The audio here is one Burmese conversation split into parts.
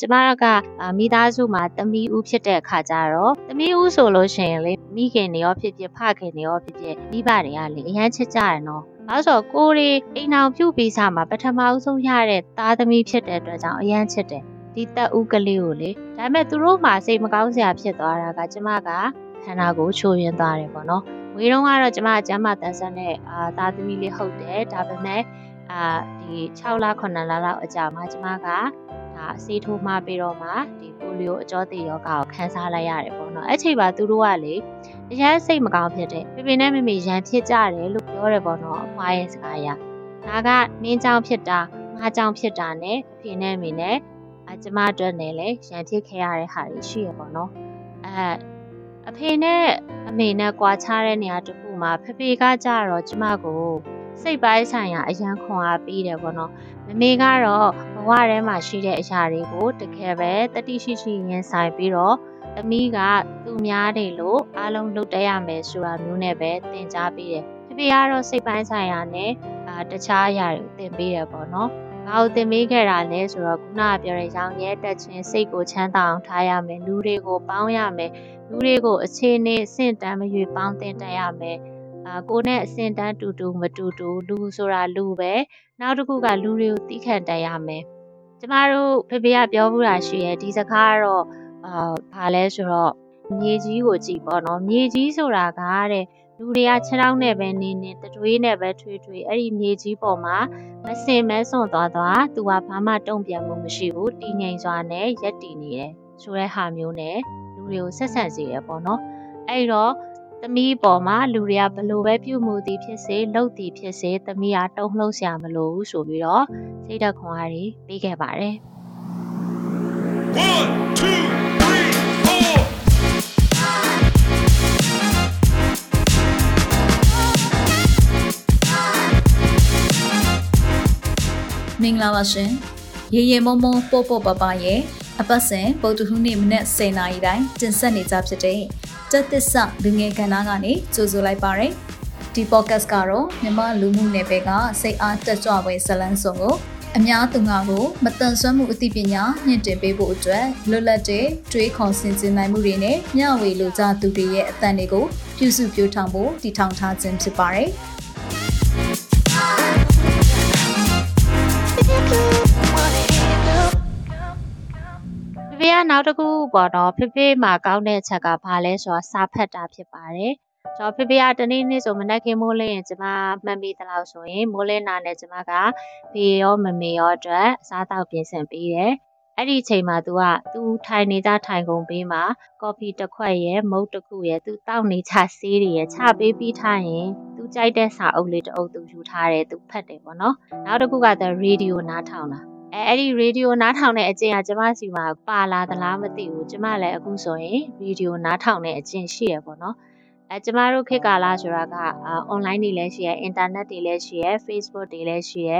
ကျမကမိသားစုမှာသမီးဦးဖြစ်တဲ့အခါကျတော့သမီးဦးဆိုလို့ရှိရင်လေမိခင်တွေရောဖြစ်ဖြစ်ဖခင်တွေရောဖြစ်ဖြစ်မိဘတွေကလေအရန်ချစ်ကြရနော်။အဲဆိုကိုရီအိမ်အောင်ပြုတ်ပြီးစားမှာပထမအဆုံးရတဲ့သားသမီးဖြစ်တဲ့အတွက်ကြောင့်အရန်ချစ်တယ်။ဒီတက်ဦးကလေးကိုလေဒါပေမဲ့သူတို့မှစိတ်မကောင်းစရာဖြစ်သွားတာကကျမကခန္ဓာကိုယ်ချိုးယွင်းသွားတယ်ပေါ့နော်။ငွေတုံးကတော့ကျမကျမ်းမာတန်ဆက်နဲ့အာသားသမီးလေးဟုတ်တယ်ဒါပေမဲ့အာဒီ6လ9လလောက်အကြာမှာကျမက ဒါအစေးထိုးမှပြီးတော့မှဒီပိုလီယိုအကျောသေးယောဂါကိုခန်းစားလိုက်ရတယ်ပေါ့နော်အဲ့ချိန်မှာသူတို့ကလေအရန်စိတ်မကောင်းဖြစ်တယ်ပြပြနဲ့မမေရန်ဖြစ်ကြတယ်လို့ပြောတယ်ပေါ့နော်အဖွားရဲ့စကားအရဒါကမင်းကြောင့်ဖြစ်တာငါကြောင့်ဖြစ်တာနဲ့အဖေနဲ့အမေနဲ့အကျမအတွက်နဲ့လည်းရန်ဖြစ်ခဲ့ရတဲ့ဟာတွေရှိရပေါ့နော်အဲအဖေနဲ့အမေနဲ့ကြွားချတဲ့နေရာတစ်ခုမှာဖေဖေကကြတော့ကျမကိုစိတ်ပိုင်းဆိုင်ရာအရန်ခွန်အားပေးတယ်ပေါ့နော်မမေကတော့ဘ ဝထဲမှာရှိတဲ့အရာတွေကိုတကယ်ပဲတတိရှိရှိရင်ဆိုင်ပြီးတော့သမီးကသူများတွေလို့အားလုံးလုပ်တတ်ရမယ်ဆိုတာမျိုးနဲ့ပဲသင်ကြားပေးတယ်ဖေဖေကတော့စိတ်ပိုင်းဆိုင်ရာနဲ့အာတခြားအရာတွေကိုသင်ပေးတယ်ပေါ့နော်ဘာလို့သင်ပေးခဲ့တာလဲဆိုတော့ခုနကပြောတဲ့ရောင်ရဲတက်ခြင်းစိတ်ကိုချမ်းသာအောင်ထားရမယ်လူတွေကိုပေါင်းရမယ်လူတွေကိုအခြေအနေအဆင့်တန်းမရွေပေါင်းတင်တက်ရမယ်အာကိုနဲ့အဆင့်တန်းတူတူမတူတူလူဆိုတာလူပဲနောက်တစ်ခုကလူတွေကိုတီးခန့်တက်ရမယ် ကျမတို့ဖေဖေကပြောဘူးတာရှိရဲ့ဒီစကားကတော့အာဘာလဲဆိုတော့မြေကြီးကိုကြည့်ပေါ့နော်မြေကြီးဆိုတာကတဲ့လူတွေကခြေထောက်နဲ့ပဲနေနေတတွေးနဲ့ပဲထွေးထွေးအဲ့ဒီမြေကြီးပေါ်မှာမစင်မဲစွန့်သွားသွားသူကဘာမှတုံ့ပြန်မှုမရှိဘူးတည်ငြိမ်စွာနဲ့ရက်တည်နေတယ်ဆိုတဲ့ဟာမျိုးနဲ့လူတွေကိုဆက်ဆံစေရပေါ့နော်အဲ့တော့ သမီးပေါ်မှာလူတွေကဘလို့ပဲပြုမှုသည်ဖြစ်စေလှုပ်သည်ဖြစ်စေသမီးကတုံ့လှုပ်ဆရာမလို့ဘူးဆိုပြီးတော့စိတ်ဓာတ်ခွန်အားတွေပေးခဲ့ပါတယ် One, two, three, four. မင်္ဂလာပါရှင်ရေရေမုံမုံပို့ပို့ပပရဲ့အပတ်စဉ်ပုတ်တူဟူးနေ့မနေ့10:00နာရီတိုင်းတင်ဆက်နေကြဖြစ်တဲ့ တက်သစ္စာလူငယ်ကဏ္ဍကနေကြိုဆိုလိုက်ပါရယ်ဒီ podcast ကတော့မြမလူမှုနယ်ပယ်ကစိတ်အားတက်ကြွပွဲဇလန်းစုံကိုအများသူငါကိုမတန်ဆွမ်းမှုအသိပညာမြင့်တင်ပေးဖို့အတွက်လွတ်လပ်တဲ့တွေးခေါ်ဆင်ခြင်နိုင်မှုတွေနဲ့မျှဝေလိုကြသူတွေရဲ့အသံတွေကိုပြုစုပြောင်းထောင်ဖို့တည်ထောင်ထားခြင်းဖြစ်ပါတယ်။။ နောက်တစ်ခုပေါ့နော်ဖေဖေမှာကောင်းတဲ့အချက်ကဘာလဲဆိုတော့စာဖတ်တာဖြစ်ပါတယ်ကျွန်တော်ဖေဖေကတနေ့နေ့ဆိုမနက်ခင်းမိုးလင်းရင်ကျမမှတ်မိသလောက်ဆိုရင်မိုးလင်းနာနဲ့ကျမကဖေရောမမေရောအတွက်အစားတောက်ပြင်ဆင်ပေးတယ်အဲ့ဒီချိန်မှာသူကသူထိုင်နေကြထိုင်ကုန်ပေးမှာကော်ဖီတစ်ခွက်ရယ်မုတ်တစ်ခုရယ်သူတောက်နေချဆေးတွေရယ်ချပေးပြီးထားရင်သူကြိုက်တဲ့စာအုပ်လေးတစ်အုပ်သူယူထားတယ်သူဖတ်တယ်ပေါ့နော်နောက်တစ်ခုက the radio နားထောင်တာ အဲအဲ့ဒီရေဒီယိုနားထောင်တဲ့အကျင့်ကကျမစီမှာပါလာသလားမသိဘူးကျမလည်းအခုဆိုရင်ရေဒီယိုနားထောင်တဲ့အကျင့်ရှိရပေါ့နော်အဲကျမတို့ခေတ်ကာလဆိုတာကအာ online တွေလည်းရှိရ internet တွေလည်းရှိရ Facebook တွေလည်းရှိရ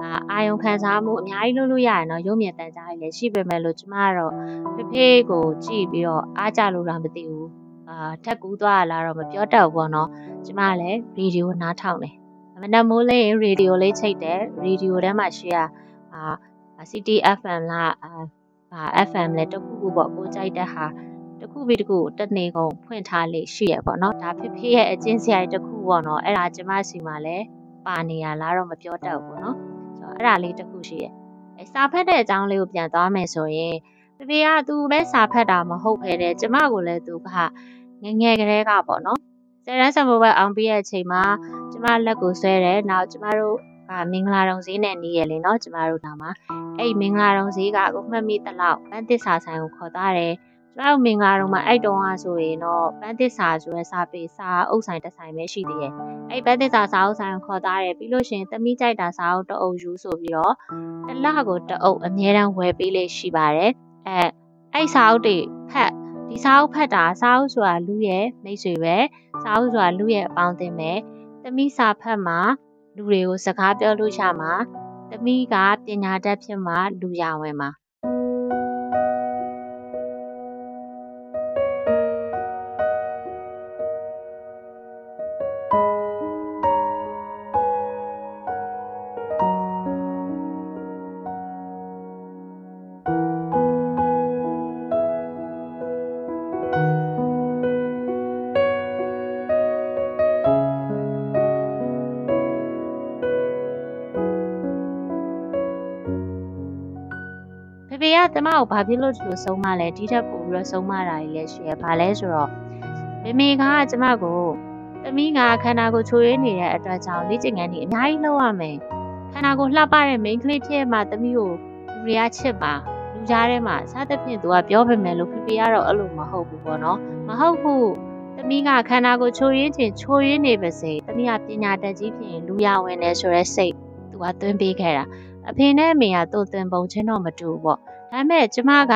အာအာယုံခံစားမှုအများကြီးလုပ်လို့ရရနော်ရုပ်မြင်သံကြားတွေလည်းရှိပေမဲ့လို့ကျမကတော့ဖေဖေကိုကြည့်ပြီးတော့အားကြလို့လားမသိဘူးအာထက်ကူးသွားလာတော့မပြောတတ်ဘူးပေါ့နော်ကျမလည်းရေဒီယိုနားထောင်တယ်မနက်မိုးလေးရေဒီယိုလေးချိန်တယ်ရေဒီယိုထဲမှာရှိရ အာ CTFM လားအာဘာ FM လဲတခုခုပေါ့ကိုကြိုက်တဲ့ဟာတခုပြီးတခုတနေကုန်ဖွင့်ထားလေရှိရပေါ့နော်ဒါဖေဖေရဲ့အချင်းစရာတခုပေါ့နော်အဲ့ဒါကျမစီမှာလဲပါနေရလားတော့မပြောတတ်ဘူးပေါ့နော်ဆိုတော့အဲ့ဒါလေးတခုရှိရအဲစာဖတ်တဲ့အကြောင်းလေးကိုပြန်သွားမယ်ဆိုရင်ဖေဖေကသူပဲစာဖတ်တာမဟုတ်ခဲတဲ့ကျမကိုလည်းသူကငငယ်ကလေးကပေါ့နော်ဆယ်တန်းစံမိုးပဲအောင်ပြီးရဲ့အချိန်မှာကျမလက်ကိုဆွဲတယ်နောက်ကျမတို့ ကမင်္ဂလာတုံဈေးနဲ့နေရလေเนาะကျမတို့နာမှာအဲ့မင်္ဂလာတုံဈေးကအခုမှတ်မိတလောက်ပန်းသစ္စာဆိုင်ကိုခေါ်သွားတယ်ကျမတို့မင်္ဂလာတုံမှာအဲ့တုံးကဆိုရင်တော့ပန်းသစ္စာဆိုရဲစာပေစာအုပ်ဆိုင်တစ်ဆိုင်ပဲရှိသေးတယ်အဲ့ပန်းသစ္စာစာအုပ်ဆိုင်ကိုခေါ်သွားတယ်ပြီးလို့ရှိရင်သမီးကြိုက်တာစာအုပ်တအုပ်ယူဆိုပြီးတော့တစ်လကိုတအုပ်အများတန်းဝယ်ပေးလေးရှိပါတယ်အဲအဲ့စာအုပ်တွေဖတ်ဒီစာအုပ်ဖတ်တာစာအုပ်ဆိုတာလူရဲ့မိတ်ဆွေပဲစာအုပ်ဆိုတာလူရဲ့အပေါင်းအသင်းပဲသမီးစာဖတ်မှာ လူတွေကိုစကားပြောလို့ရမှာ။သမီးကပညာတတ်ဖြစ်မှလူရဝင်မှာ ကကျမကိုဘာဖြစ်လို့ဒီလိုဆုံးမလဲဒီထက်ပိုပြီးတော့ဆုံးမတာကြီးလည်းရှိရဘာလဲဆိုတော့မေမေကကျမကိုသမီးကခန္ဓာကိုယ်ချိုးရင်းနေတဲ့အတွက်ကြောင့်လေ့ကျင့်ခန်းကြီးအများကြီးလုပ်ရမယ်ခန္ဓာကိုယ်လှပတဲ့ main ကလေးဖြစ်မှသမီးကိုလူတွေကချစ်ပါလူကြားထဲမှာစသဖြင့်သူကပြောပေမဲ့လို့ဖေဖေကတော့အဲ့လိုမဟုတ်ဘူးပေါ့နော်မဟုတ်ဘူးသမီးကခန္ဓာကိုယ်ချိုးရင်းချင်းချိုးရင်းနေပါစေသမီးကပညာတတ်ကြီးဖြစ်ရင်လူရဝင်တယ်ဆိုရဲစိတ်သူကသွင်းပေးခဲ့တာ အဖေနဲ့အမေကသူ့သွင်းပုံချင်းတော့မတူဘူးပေါ့ဒါပေမဲ့ကျမက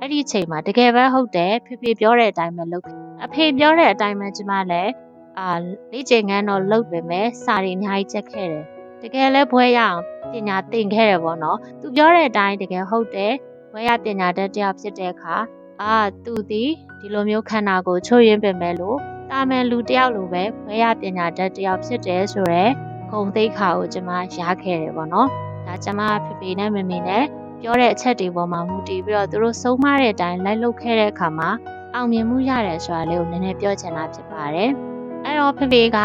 အဲ့ဒီအချိန်မှာတကယ်ပဲဟုတ်တယ်ဖေဖေပြောတဲ့အတိုင်းပဲလုပ်အဖေပြောတဲ့အတိုင်းပဲကျမလည်းအာလေ့ကျင့်ခန်းတော့လုပ်ပေမဲ့စာရီအများကြီးချက်ခဲ့တယ်တကယ်လဲဘွဲရအောင်ပညာသင်ခဲ့တယ်ပေါ့နော်သူပြောတဲ့အတိုင်းတကယ်ဟုတ်တယ်ဘွဲရပညာတတ်တယောက်ဖြစ်တဲ့အခါအာသူဒီဒီလိုမျိုးခန္ဓာကိုယ်ချို့ရင်းပင်ပဲလို့တာမန်လူတယောက်လိုပဲဘွဲရပညာတတ်တယောက်ဖြစ်တယ်ဆိုတော့ဂုံသိက္ခာကိုကျမရခဲ့တယ်ပေါ့နော် ဒါကျမဖေဖေနဲ့မမေနဲ့ပြောတဲ့အချက်တွေပေါ်မှာမူတည်ပြီးတော့သူတို့ဆုံးမတဲ့အတိုင်းလိုက်လုပ်ခဲ့တဲ့အခါမှာအောင်မြင်မှုရတယ်ဆိုတာလေးကိုနည်းနည်းပြောချင်တာဖြစ်ပါတယ်။အဲ့တော့ဖေဖေက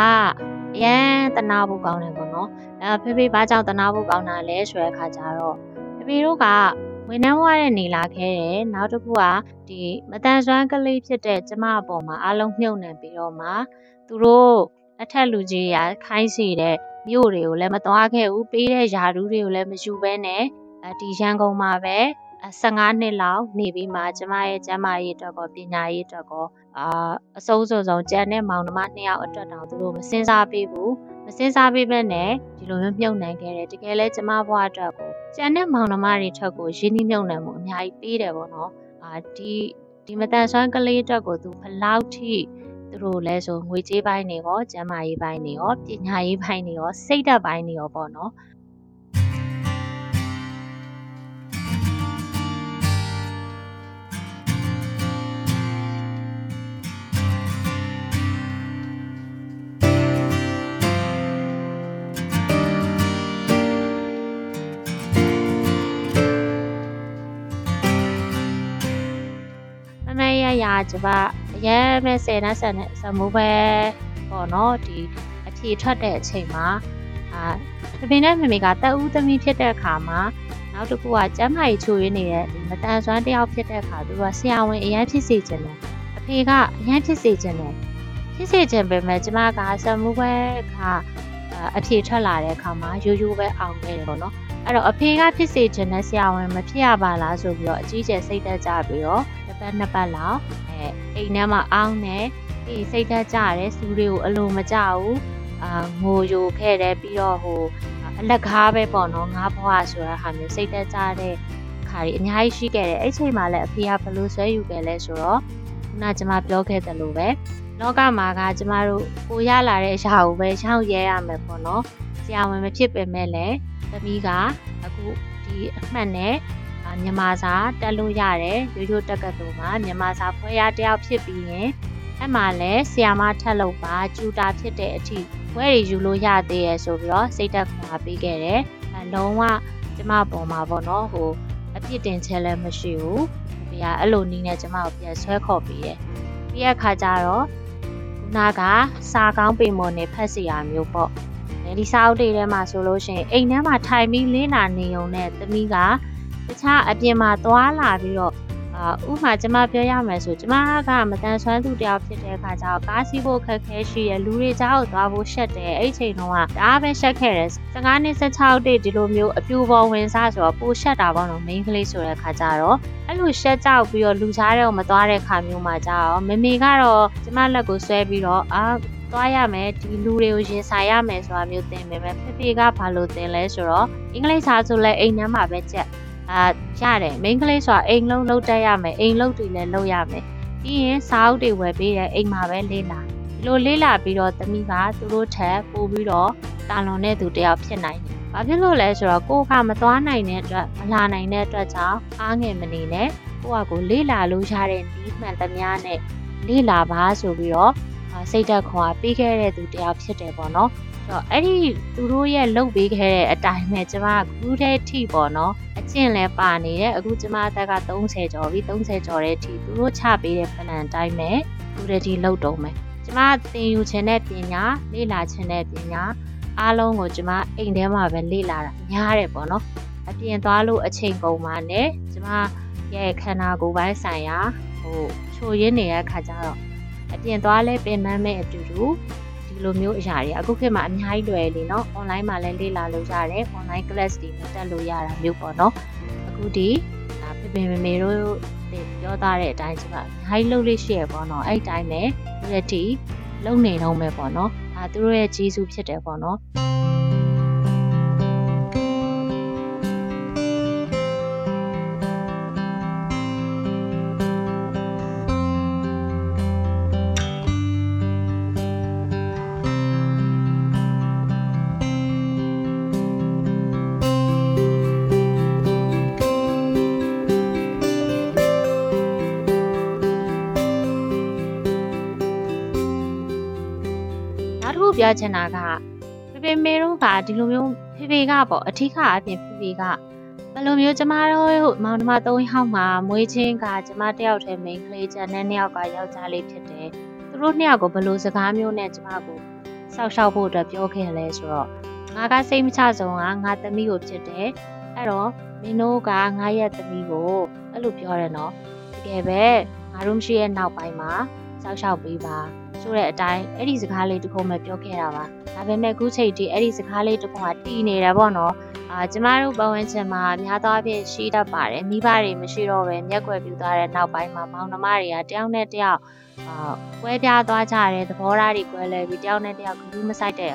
အရန်တနာဖို့ကောင်းတယ်ပေါ့နော်။အဲဖေဖေဘာကြောင့်တနာဖို့ကောင်းတာလဲဆိုတဲ့အခါကျတော့ဖေဖေတို့ကဝန်ထမ်းဝရတဲ့နေလာခဲ့တယ်။နောက်တစ်ခုကဒီမတန်ဆွမ်းကလေးဖြစ်တဲ့ကျမအပေါ်မှာအလုံးမြုပ်နေပြီးတော့မှသူတို့အထက်လူကြီးရခိုင်းစီတဲ့ မြို့တွေကိုလည်းမသွားခဲ့ဘူးပေးတဲ့ယာဒူးတွေကိုလည်းမယူဘဲနဲ့ဒီရန်ကုန်မှာပဲ15နှစ်လောက်နေပြီးမှကျမရဲ့ကျန်းမာရေးအတွက်ကောပညာရေးအတွက်ကောအာအစိုးစုံစုံကျန်တဲ့မောင်နှမနှစ်ယောက်အတွက်တောင်သူတို့မစင်စားပေးဘူးမစင်စားပေးဘဲနဲ့ဒီလိုမျိုးမြုပ်နှံခဲ့တယ်တကယ်လဲကျမဘွားအတွက်ကိုကျန်တဲ့မောင်နှမတွေထက်ကိုရင်းနှီးမြုပ်နှံမှုအများကြီးပေးတယ်ပေါ့နော်အာဒီဒီမတန်ဆွမ်းကလေးအတွက်ကိုသူဘလောက်ထိ သူတို့လဲဆိုငွေကြေးပိုင်းတွေရောကျန်းမာရေးပိုင်းတွေရောပညာရေးပိုင်းတွေရောစိတ်ဓာတ်ပိုင်းတွေရောပေါ့နော်မမရရကျပအ ရင်မဲ့ဆယ်နှဆက်နဲ့စမိုးပဲပေါ့နော်ဒီအဖြေထွက်တဲ့အချိန်မှာအာတပင်နဲ့မမေကတက်ဦးသမီးဖြစ်တဲ့အခါမှာနောက်တစ်ခုကကျမ်းမာရေးချိုးရင်းနေတဲ့ဒီမတန်ဆွမ်းတယောက်ဖြစ်တဲ့အခါသူကဆရာဝန်အရင်ဖြစ်စေချင်တယ်အဖေကအရင်ဖြစ်စေချင်တယ်ဖြစ်စေချင်ပေမဲ့ကျမကစမိုးပဲကအဖြေထွက်လာတဲ့အခါမှာရိုးရိုးပဲအောင်ခဲ့တယ်ပေါ့နော် အဲ့တော့အဖေကဖြစ်စေချင်တဲ့ဆရာဝန်မဖြစ်ရပါလားဆိုပြီးတော့အကြီးကျယ်စိတ်သက်ကြပြီးတော့တစ်ပတ်နှစ်ပတ်လောက်အဲအိမ်ထဲမှာအောင်းနေပြီးစိတ်သက်ကြတယ်စူးတွေကိုအလိုမကြဘူးအာငိုယိုခဲ့တယ်ပြီးတော့ဟိုအလက်ကားပဲပေါ့နော်ငါးဘွားဆိုတဲ့ဟာမျိုးစိတ်သက်ကြတဲ့ခါကြီးအများကြီးရှိခဲ့တယ်အဲ့ချိန်မှာလည်းအဖေကဘလို့ဆွဲယူခဲ့လဲဆိုတော့ခုနကကျွန်မပြောခဲ့သလိုပဲလောကမှာကကျမတို့ကိုရလာတဲ့အရာကိုပဲရှောင်ရဲရမယ်ပေါ့နော်ဆရာဝန်မဖြစ်ပေမဲ့လည်း သမီးကအခုဒီအမှတ်နဲ့မြန်မာစာတက်လို့ရတယ်ရိုးရိုးတက်ကတူမှာမြန်မာစာဖွဲရတယောက်ဖြစ်ပြီးရင်အဲ့မှာလည်းဆီယာမထက်လို့ပါကျူတာဖြစ်တဲ့အထိဝဲရီယူလို့ရသေးရဲ့ဆိုပြီးတော့စိတ်သက်ခွာပေးခဲ့တယ်အလုံးဝကျမပေါ်မှာပေါ့နော်ဟိုအပြစ်တင်ချက်လည်းမရှိဘူးဒီကအဲ့လိုနီးနဲ့ကျမကိုပြန်ဆွဲခေါ်ပေးတယ်ပြီးရခါကျတော့ခုနကစာကောင်းပေမွန်နေဖက်စီရမျိုးပေါ့ ဒီစာအုပ်တွေထဲမှာဆိုလို့ရှိရင်အိမ်ထဲမှာထိုင်ပြီးလင်းလာနေုံနဲ့သမီးကတခြားအပြင်မှာသွားလာပြီးတော့အာဥမာကျမပြောရမယ်ဆိုကျမကမတန်ဆွမ်းသူတယောက်ဖြစ်တဲ့အခါကျတော့ကားစီးဖို့ခက်ခဲရှိရလူတွေကြားကိုသွားဖို့ရှက်တယ်အဲ့ချိန်တုန်းကဒါပဲရှက်ခဲ့တယ်15နှစ်16တိဒီလိုမျိုးအပြူပေါ်ဝင်စားဆိုတော့ပိုရှက်တာပေါ့နော် main ကလေးဆိုတဲ့အခါကျတော့အဲ့လိုရှက်ကြောက်ပြီးတော့လူကြားတဲ့ကိုမသွားတဲ့ခါမျိုးမှာကြာတော့မမေကတော့ကျမလက်ကိုဆွဲပြီးတော့အာ သွားရမယ်ဒီလူတွေကိုရင်ဆိုင်ရမယ်ဆိုတာမျိုးသင်ပေမဲ့ဖေဖေကဘာလို့သင်လဲဆိုတော့အင်္ဂလိပ်စာဆိုလဲအိမ်ထဲမှာပဲချက်အာရတယ်မိန်းကလေးဆိုတာအိမ်လုံးလုံးတက်ရမယ်အိမ်လုံးတွေလည်းလုပ်ရမယ်ပြီးရင်စာအုပ်တွေဝယ်ပေးတယ်အိမ်မှာပဲလေးလာဒီလိုလေးလာပြီးတော့သမီးကသူတို့ထက်ပို့ပြီးတော့တာလွန်တဲ့သူတယောက်ဖြစ်နိုင်တယ်။ဘာဖြစ်လို့လဲဆိုတော့ကိုကမသွားနိုင်တဲ့အတွက်မလာနိုင်တဲ့အတွက်ကြောင့်အားငယ်မနေနဲ့ကိုကကိုလေးလာလို့ရတဲ့ဒီမှန်သမျှနဲ့လေးလာပါဆိုပြီးတော့ စိတ်သက်ခွန်အားပေးခဲ့တဲ့သူတယောက်ဖြစ်တယ်ပေါ့နော်။ဆိုတော့အဲ့ဒီသူတို့ရဲ့လုပ်ပေးခဲ့တဲ့အတိုင်းပဲကျမကခုတည်းထိပေါ့နော်။အကျင့်လဲပါနေတယ်အခုကျမအသက်က30ကျော်ပြီ30ကျော်တဲ့အထိသူတို့ချပေးတဲ့ plan အတိုင်းပဲခုတည်းထိလုပ်တော့မယ်။ကျမသင်ယူခြင်းတဲ့ပညာလေ့လာခြင်းတဲ့ပညာအားလုံးကိုကျမအိမ်ထဲမှာပဲလေ့လာတာများတယ်ပေါ့နော်။အပြပြင်သွားလို့အချိန်ကုန်ပါနဲ့ကျမရဲ့ခန္ဓာကိုယ်ပိုင်းဆိုင်ရာဟိုချိုရင်းနေတဲ့အခါကျတော့ အပြင်သွားလဲပင်ပန်းမဲ့အတူတူဒီလိုမျိုးအရာတွေအခုခေတ်မှာအများကြီးလွယ်လေနော် online မှာလည်းလေ့လာလို့ရတယ် online class တွေနဲ့တက်လို့ရတာမျိုးပေါ့နော်အခုဒီဒါဖေဖေမေမေတို့ပြောသားတဲ့အတိုင်းကျမအများကြီးလုပ်လို့ရှိရပေါ့နော်အဲ့ဒီတိုင်းပဲဒီရက်တီလုံနေတော့မယ်ပေါ့နော်ဒါသူတို့ရဲ့ဂျေစုဖြစ်တယ်ပေါ့နော် ပြောချင်တာကဖေဖေမေတို့ကဒီလိုမျိုးဖေဖေကပေါ့အထီးကအပြင်ဖေဖေကဘယ်လိုမျိုးကျမတို့မောင်နှမ၃ယောက်မှာမွေးချင်းကကျမတယောက်တည်းမိန်းကလေးကျန်တဲ့နှစ်ယောက်ကယောက်ျားလေးဖြစ်တယ်သူတို့နှစ်ယောက်ကိုဘယ်လိုစကားမျိုးနဲ့ကျမကိုဆောက်ရှောက်ဖို့အတွက်ပြောခဲ့လဲဆိုတော့ငါကစိတ်မချဆုံးကငါသမီးကိုဖြစ်တယ်အဲ့တော့မင်းတို့ကငါရဲ့သမီးကိုအဲ့လိုပြောတယ်နော်တကယ်ပဲငါတို့မရှိရဲ့နောက်ပိုင်းမှာဆောက်ရှောက်ပေးပါ ဆိုတဲ့အတိုင်းအဲ့ဒီစကားလေးတစ်ခုမှပြောခဲ့တာပါဒါပေမဲ့အခုချိန်ထိအဲ့ဒီစကားလေးတစ်ခုကတည်နေတယ်ပေါ့နော်အာကျမတို့ပတ်ဝန်းကျင်မှာများသောအားဖြင့်ရှိတတ်ပါတယ်မိဘတွေမရှိတော့ပဲမျက်ကွယ်ပြူသွားတဲ့နောက်ပိုင်းမှာမောင်နှမတွေကတယောက်နဲ့တယောက်အာကွဲပြားသွားကြတယ်သဘောထားတွေကွဲလဲပြီးတယောက်နဲ့တယောက်ကူးမဆိုင်တဲ့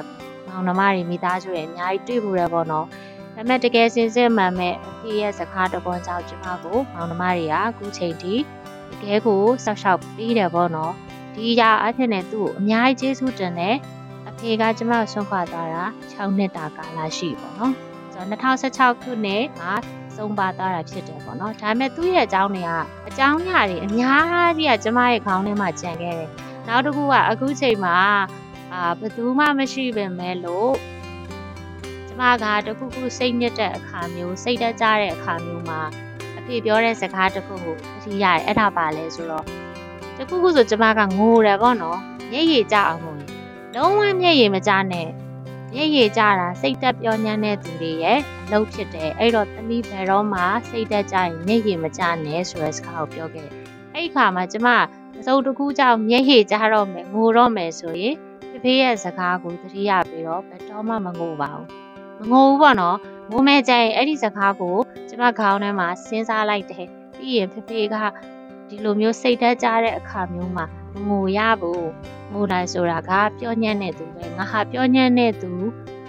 မောင်နှမတွေမိသားစုတွေအများကြီးတွေ့ဖို့ရပေါ့နော်ဒါပေမဲ့တကယ်စင်စစ်မှန်မဲ့အဖေရဲ့စကားတစ်ပွန်ကြောင့်ကျမကိုမောင်နှမတွေကအခုချိန်ထိတကယ်ကိုဆောက်ရှောက်ပြီးတယ်ပေါ့နော် ဒီအရာအဖြစ်နဲ့သူ့ကိုအများကြီးကျေးဇူးတင်တယ်အဖေကကျမကိုဆုံးခွာသွားတာ6နှစ်တာကာလရှိပေါ့နော်ဆိုတော့2016ခုနှစ်မှာဆုံးပါသွားတာဖြစ်တယ်ပေါ့နော်ဒါပေမဲ့သူ့ရဲ့အကြောင်းတွေကအကြောင်းအရာတွေအများကြီးကကျမရဲ့ခေါင်းထဲမှာကြံခဲ့တယ်နောက်တစ်ခုကအခုချိန်မှာအာဘယ်သူမှမရှိပင်မဲ့လို့ကျမကတခုခုစိတ်ညစ်တဲ့အခါမျိုးစိတ်တက်ကြတဲ့အခါမျိုးမှာအဖေပြောတဲ့စကားတစ်ခုကိုအထီးရတယ်အဲ့ဒါပါလဲဆိုတော့ တခုခုဆိုကျမကငိုတယ်ပေါ့နော်မျက်ရည်ကျအောင်လို့လုံးဝမျက်ရည်မကျနဲ့မျက်ရည်ကျတာစိတ်သက်ပြောညမ်းတဲ့သူတွေရဲ့အလုပ်ဖြစ်တယ်အဲ့တော့သမီးဘယ်တော့မှစိတ်သက်ကြရင်မျက်ရည်မကျနဲ့ဆိုတဲ့စကားကိုပြောခဲ့တယ်အဲ့ဒီခါမှာကျမအစုပ်တစ်ခုကြောင့်မျက်ရည်ကျတော့မယ်ငိုတော့မယ်ဆိုရင်ဖေဖေရဲ့စကားကိုသတိရပြီးတော့ဘယ်တော့မှမငိုပါဘူးမငိုဘူးပေါ့နော်ငိုမဲ့ကြရင်အဲ့ဒီစကားကိုကျမခေါင်းထဲမှာစဉ်းစားလိုက်တယ်ပြီးရင်ဖေဖေက ဒီလိုမျိုးစိတ်ဓာတ်ကြတဲ့အခါမျိုးမှာမငိုရဘူးငိုတိုင်းဆိုတာကပြောညံ့တဲ့သူပဲငါဟာပြောညံ့တဲ့သူ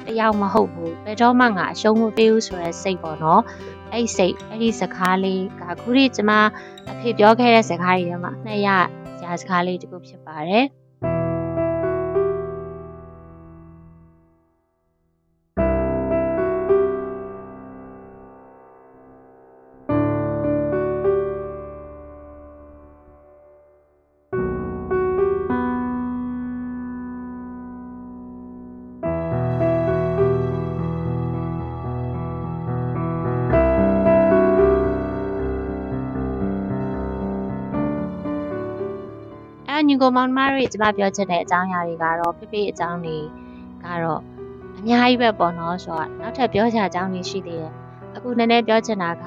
တယောက်မဟုတ်ဘူးဘယ်တော့မှငါအရှုံးမပေးဘူးဆိုတဲ့စိတ်ပေါ့နော်အဲ့ဒီစိတ်အဲ့ဒီစကားလေးကခုထိကျမအဖေပြောခဲ့တဲ့စကားတွေထဲမှာနှစ်ရစရာစကားလေးတစ်ခုဖြစ်ပါတယ် ကိုမောင်နှမတို့ရဲ့ကျမပြောချင်တဲ့အကြောင်းအရာတွေကတော့ဖိဖိအကြောင်းတွေကတော့အများကြီးပဲပေါ့နော်ဆိုတော့နောက်ထပ်ပြောချင်တဲ့အကြောင်းတွေရှိသေးတယ်အခုနည်းနည်းပြောချင်တာက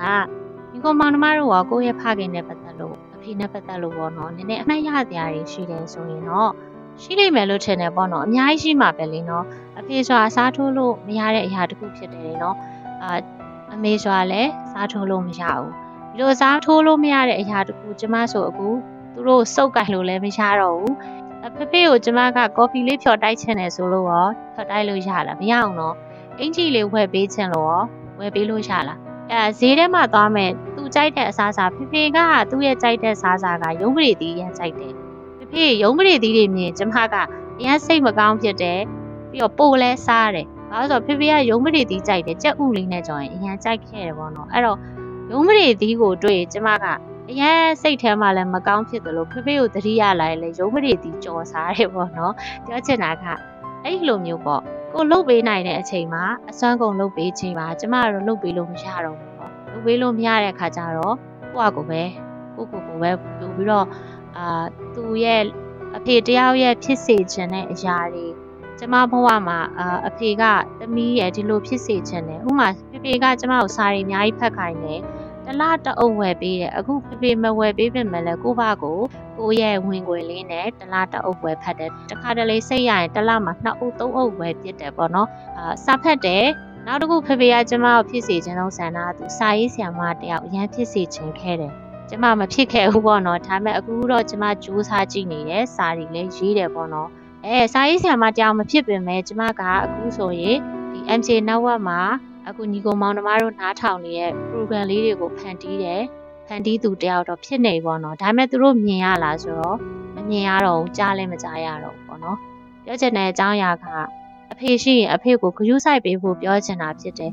ညီကိုမောင်နှမတို့ကကိုယ့်ရဲ့ဖခင်နဲ့ပတ်သက်လို့အဖေနဲ့ပတ်သက်လို့ပေါ့နော်နည်းနည်းအမှတ်ရစရာတွေရှိတယ်ဆိုရင်တော့ရှိလိမ့်မယ်လို့ထင်တယ်ပေါ့နော်အများကြီးရှိမှာပဲလေနော်အဖေဆိုတာစားထိုးလို့မရတဲ့အရာတစ်ခုဖြစ်တယ်လေနော်အာအမေဆိုတာလည်းစားထိုးလို့မရဘူးဒီလိုစားထိုးလို့မရတဲ့အရာတစ်ခုကျမဆိုအခု သူတို့စုပ်ကင်လို့လည်းမရတော့ဘူးအဖေဖေကိုကျမကကော်ဖီလေးဖြော်တိုက်ချင်တယ်ဆိုလို့ရောဖြော်တိုက်လို့ရလားမရအောင်တော့အင်ကြီးလေးဝယ်ပေးချင်လို့ရောဝယ်ပေးလို့ရလားအဲဈေးထဲမှာသွားမယ်သူကြိုက်တဲ့အစားအစာဖေဖေကသူ့ရဲ့ကြိုက်တဲ့စားစာကရုံးပရိသီးရမ်းကြိုက်တယ်ဖေဖေရုံးပရိသီးတွေမြင်ကျမကအရမ်းစိတ်မကောင်းဖြစ်တယ်ပြီးတော့ပိုလဲစားတယ်ဘာလို့ဆိုတော့ဖေဖေကရုံးပရိသီးကြိုက်တယ်ကြက်ဥလေးနဲ့ကြော်ရင်အရန်ကြိုက်ခဲ့တယ်ပေါ့နော်အဲ့တော့ရုံးပရိသီးကိုတွေ့ရင်ကျမက အရန်စိတ်ထဲမှာလည်းမကောင်းဖြစ်တယ်လို့ဖေဖေကိုသတိရလာရင်လည်းရုံးမတွေတီကြော်စားတယ်ပေါ့နော်ပြောချင်တာကအဲ့လိုမျိုးပေါ့ကိုလှုပ်ပေးနိုင်တဲ့အချိန်မှာအစွမ်းကုန်လှုပ်ပေးချိန်ပါကျမတို့လှုပ်ပေးလို့မရတော့ဘူးပေါ့လှုပ်ပေးလို့မရတဲ့အခါကျတော့ကိုယ့်အကိုပဲကိုကိုကိုပဲပြူပြီးတော့အာသူ့ရဲ့အဖေတယောက်ရဲ့ဖြစ်စေခြင်းတဲ့အရာတွေကျမဘဝမှာအာအဖေကသမီးရဲ့ဒီလိုဖြစ်စေခြင်းတယ်ဥပမာဖေဖေကကျမကိုစာရီအများကြီးဖတ်ခိုင်းတယ် တစ်လတအုပ်ဝယ်ပေးတယ်အခုဖေဖေမဝယ်ပေးပြင်မဲ့လဲကိုဘကိုကိုရဲ့ဝင်ခွေလေးနဲ့တစ်လတအုပ်ဝယ်ဖတ်တယ်တခါတလေစိတ်ရရင်တစ်လမှာနှစ်အုပ်သုံးအုပ်ဝယ်ပြစ်တယ်ပေါ့နော်အာစာဖတ်တယ်နောက်တစ်ခုဖေဖေကကျမကိုဖြစ်စေခြင်းလုံးဆန္ဒကသူစာရေးဆရာမတယောက်အရန်ဖြစ်စေခြင်းခဲ့တယ်ကျမမဖြစ်ခဲ့ဘူးပေါ့နော်ဒါပေမဲ့အခုတော့ကျမကြိုးစားကြည့်နေတယ်စာရီလည်းရေးတယ်ပေါ့နော်အဲစာရေးဆရာမတယောက်မဖြစ်ပင်မဲ့ကျမကအခုဆိုရင်ဒီ MC network မှာ အခုညီကိုမောင်နှမတို့နားထောင်နေတဲ့ program လေးတွေကိုဖန်တီးတယ်ဖန်တီးသူတယောက်တော့ဖြစ်နေပေါ့နော်ဒါပေမဲ့သူတို့မြင်ရလားဆိုတော့မမြင်ရတော့ဘူးကြားလည်းမကြားရတော့ဘူးပေါ့နော်ပြောချင်တဲ့အကြောင်းအရာကအဖေရှိရင်အဖေကိုဂရုစိုက်ပေးဖို့ပြောချင်တာဖြစ်တယ်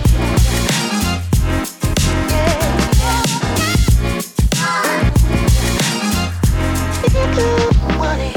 ။ Take a